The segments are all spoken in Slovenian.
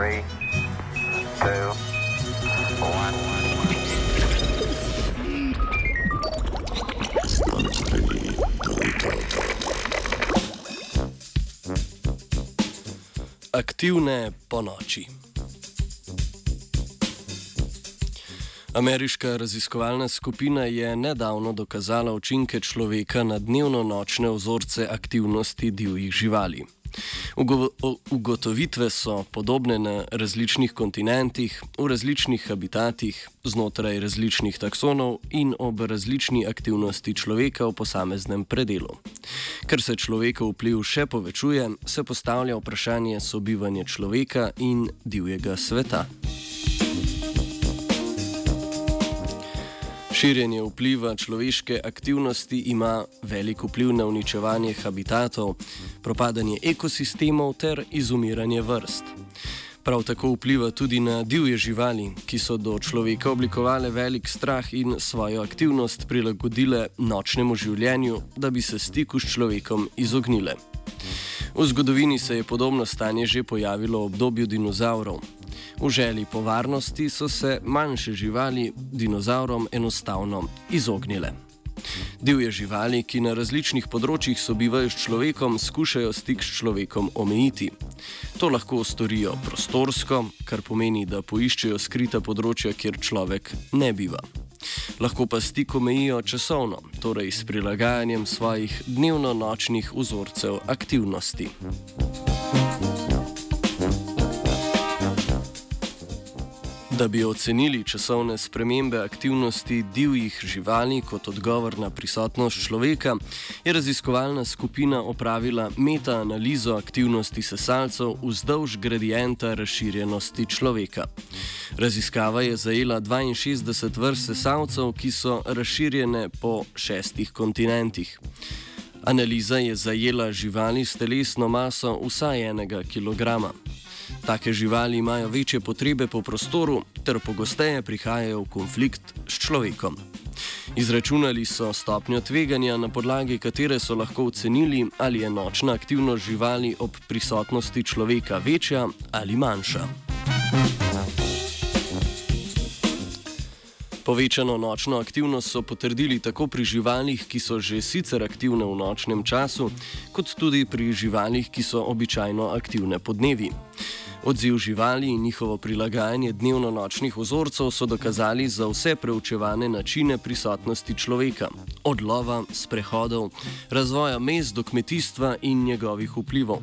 Three, two, one. Aktivne po noči. Ameriška raziskovalna skupina je nedavno dokazala učinke človeka na dnevno-nočne vzorce aktivnosti divjih živali. Ugotovitve so podobne na različnih kontinentih, v različnih habitatih, znotraj različnih taksonov in ob različni aktivnosti človeka v posameznem predelu. Ker se človekov vpliv še povečuje, se postavlja vprašanje sobivanja človeka in divjega sveta. Širjenje vpliva človeške aktivnosti ima velik vpliv na uničevanje habitatov, propadanje ekosistemov ter izumiranje vrst. Prav tako vpliva tudi na divje živali, ki so do človeka oblikovale velik strah in svojo aktivnost prilagodile nočnemu življenju, da bi se stiku s človekom izognile. V zgodovini se je podobno stanje že pojavilo v obdobju dinozavrov. V želji po varnosti so se manjše živali dinozavrom enostavno izognile. Divje živali, ki na različnih področjih sobivajo s človekom, skušajo stik s človekom omejiti. To lahko storijo prostorsko, kar pomeni, da poiščejo skrita področja, kjer človek ne biva. Lahko pa stik omejijo časovno, torej s prilagajanjem svojih dnevno-nočnih vzorcev aktivnosti. Da bi ocenili časovne spremembe aktivnosti divjih živali kot odgovor na prisotnost človeka, je raziskovalna skupina opravila metaanalizo aktivnosti sesalcev vzdolž gradienta razširjenosti človeka. Raziskava je zajela 62 vrst sesalcev, ki so razširjene po šestih kontinentih. Analiza je zajela živali s telesno maso vsaj enega kilograma. Take živali imajo večje potrebe po prostoru ter pogosteje prihajajo v konflikt s človekom. Izračunali so stopnjo tveganja, na podlagi katere so lahko ocenili, ali je nočna aktivnost živali ob prisotnosti človeka večja ali manjša. Povečano nočno aktivnost so potrdili tako pri živalih, ki so že sicer aktivne v nočnem času, kot tudi pri živalih, ki so običajno aktivne po dnevi. Odziv živali in njihovo prilagajanje dnevno-nočnih vzorcev so dokazali za vse preučevane načine prisotnosti človeka, od lova, sprehodov, razvoja mest do kmetijstva in njegovih vplivov.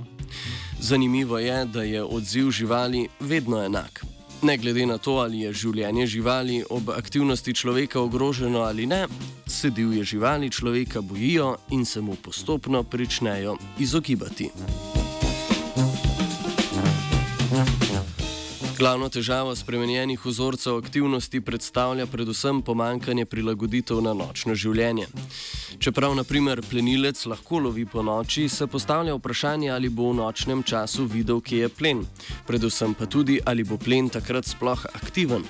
Zanimivo je, da je odziv živali vedno enak. Ne glede na to, ali je življenje živali ob aktivnosti človeka ogroženo ali ne, se divje živali človeka bojijo in se mu postopno pričnejo izogibati. Glavno težavo spremenjenih vzorcev aktivnosti predstavlja predvsem pomankanje prilagoditev na nočno življenje. Čeprav naprimer plenilec lahko lovi po noči, se postavlja vprašanje, ali bo v nočnem času videl, kje je plen, predvsem pa tudi, ali bo plen takrat sploh aktiven.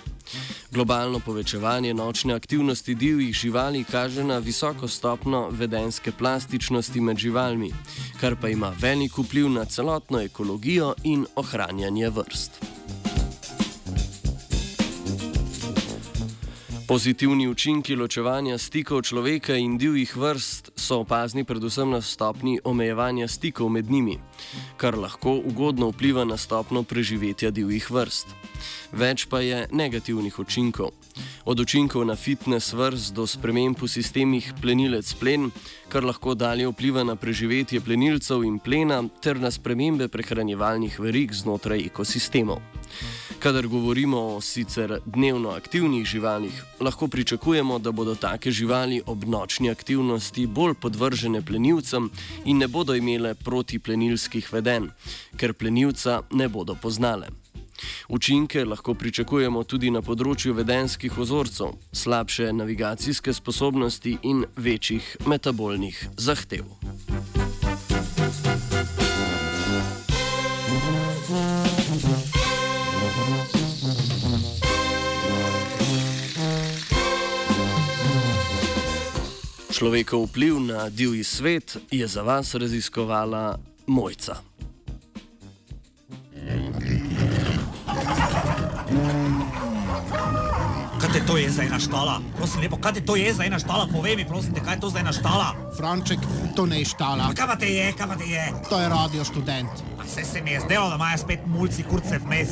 Globalno povečevanje nočne aktivnosti divjih živali kaže na visoko stopno vedenske plastičnosti med živalmi, kar pa ima velik vpliv na celotno ekologijo in ohranjanje vrst. Pozitivni učinki ločevanja stikov človeka in divjih vrst so opazni predvsem na stopni omejevanja stikov med njimi, kar lahko ugodno vpliva na stopno preživetja divjih vrst. Več pa je negativnih učinkov. Od učinkov na fitness vrst do sprememb v sistemih plenilec plen, kar lahko dalje vpliva na preživetje plenilcev in plena, ter na spremembe prehranjevalnih verig znotraj ekosistemov. Kadar govorimo o sicer dnevno aktivnih živalih, lahko pričakujemo, da bodo take živali ob nočni aktivnosti bolj podvržene plenilcem in ne bodo imele protiplenilskih veden, ker plenilca ne bodo poznale. Učinke lahko pričakujemo tudi na področju vedenskih ozorcev, slabše navigacijske sposobnosti in večjih metabolnih zahtev. Človekov vpliv na divji svet je za vas raziskovala Mojca. Kaj te to je za ena štala? Prosim, lepo, kaj te to je za ena štala? Povej mi, prosim, te, kaj je to za ena štala? Franček, to ne je štala. Kaj pa te je, kaj pa te je? To je radio študent. Vse se mi je zdelo, da imajo spet mulci kurce vmes.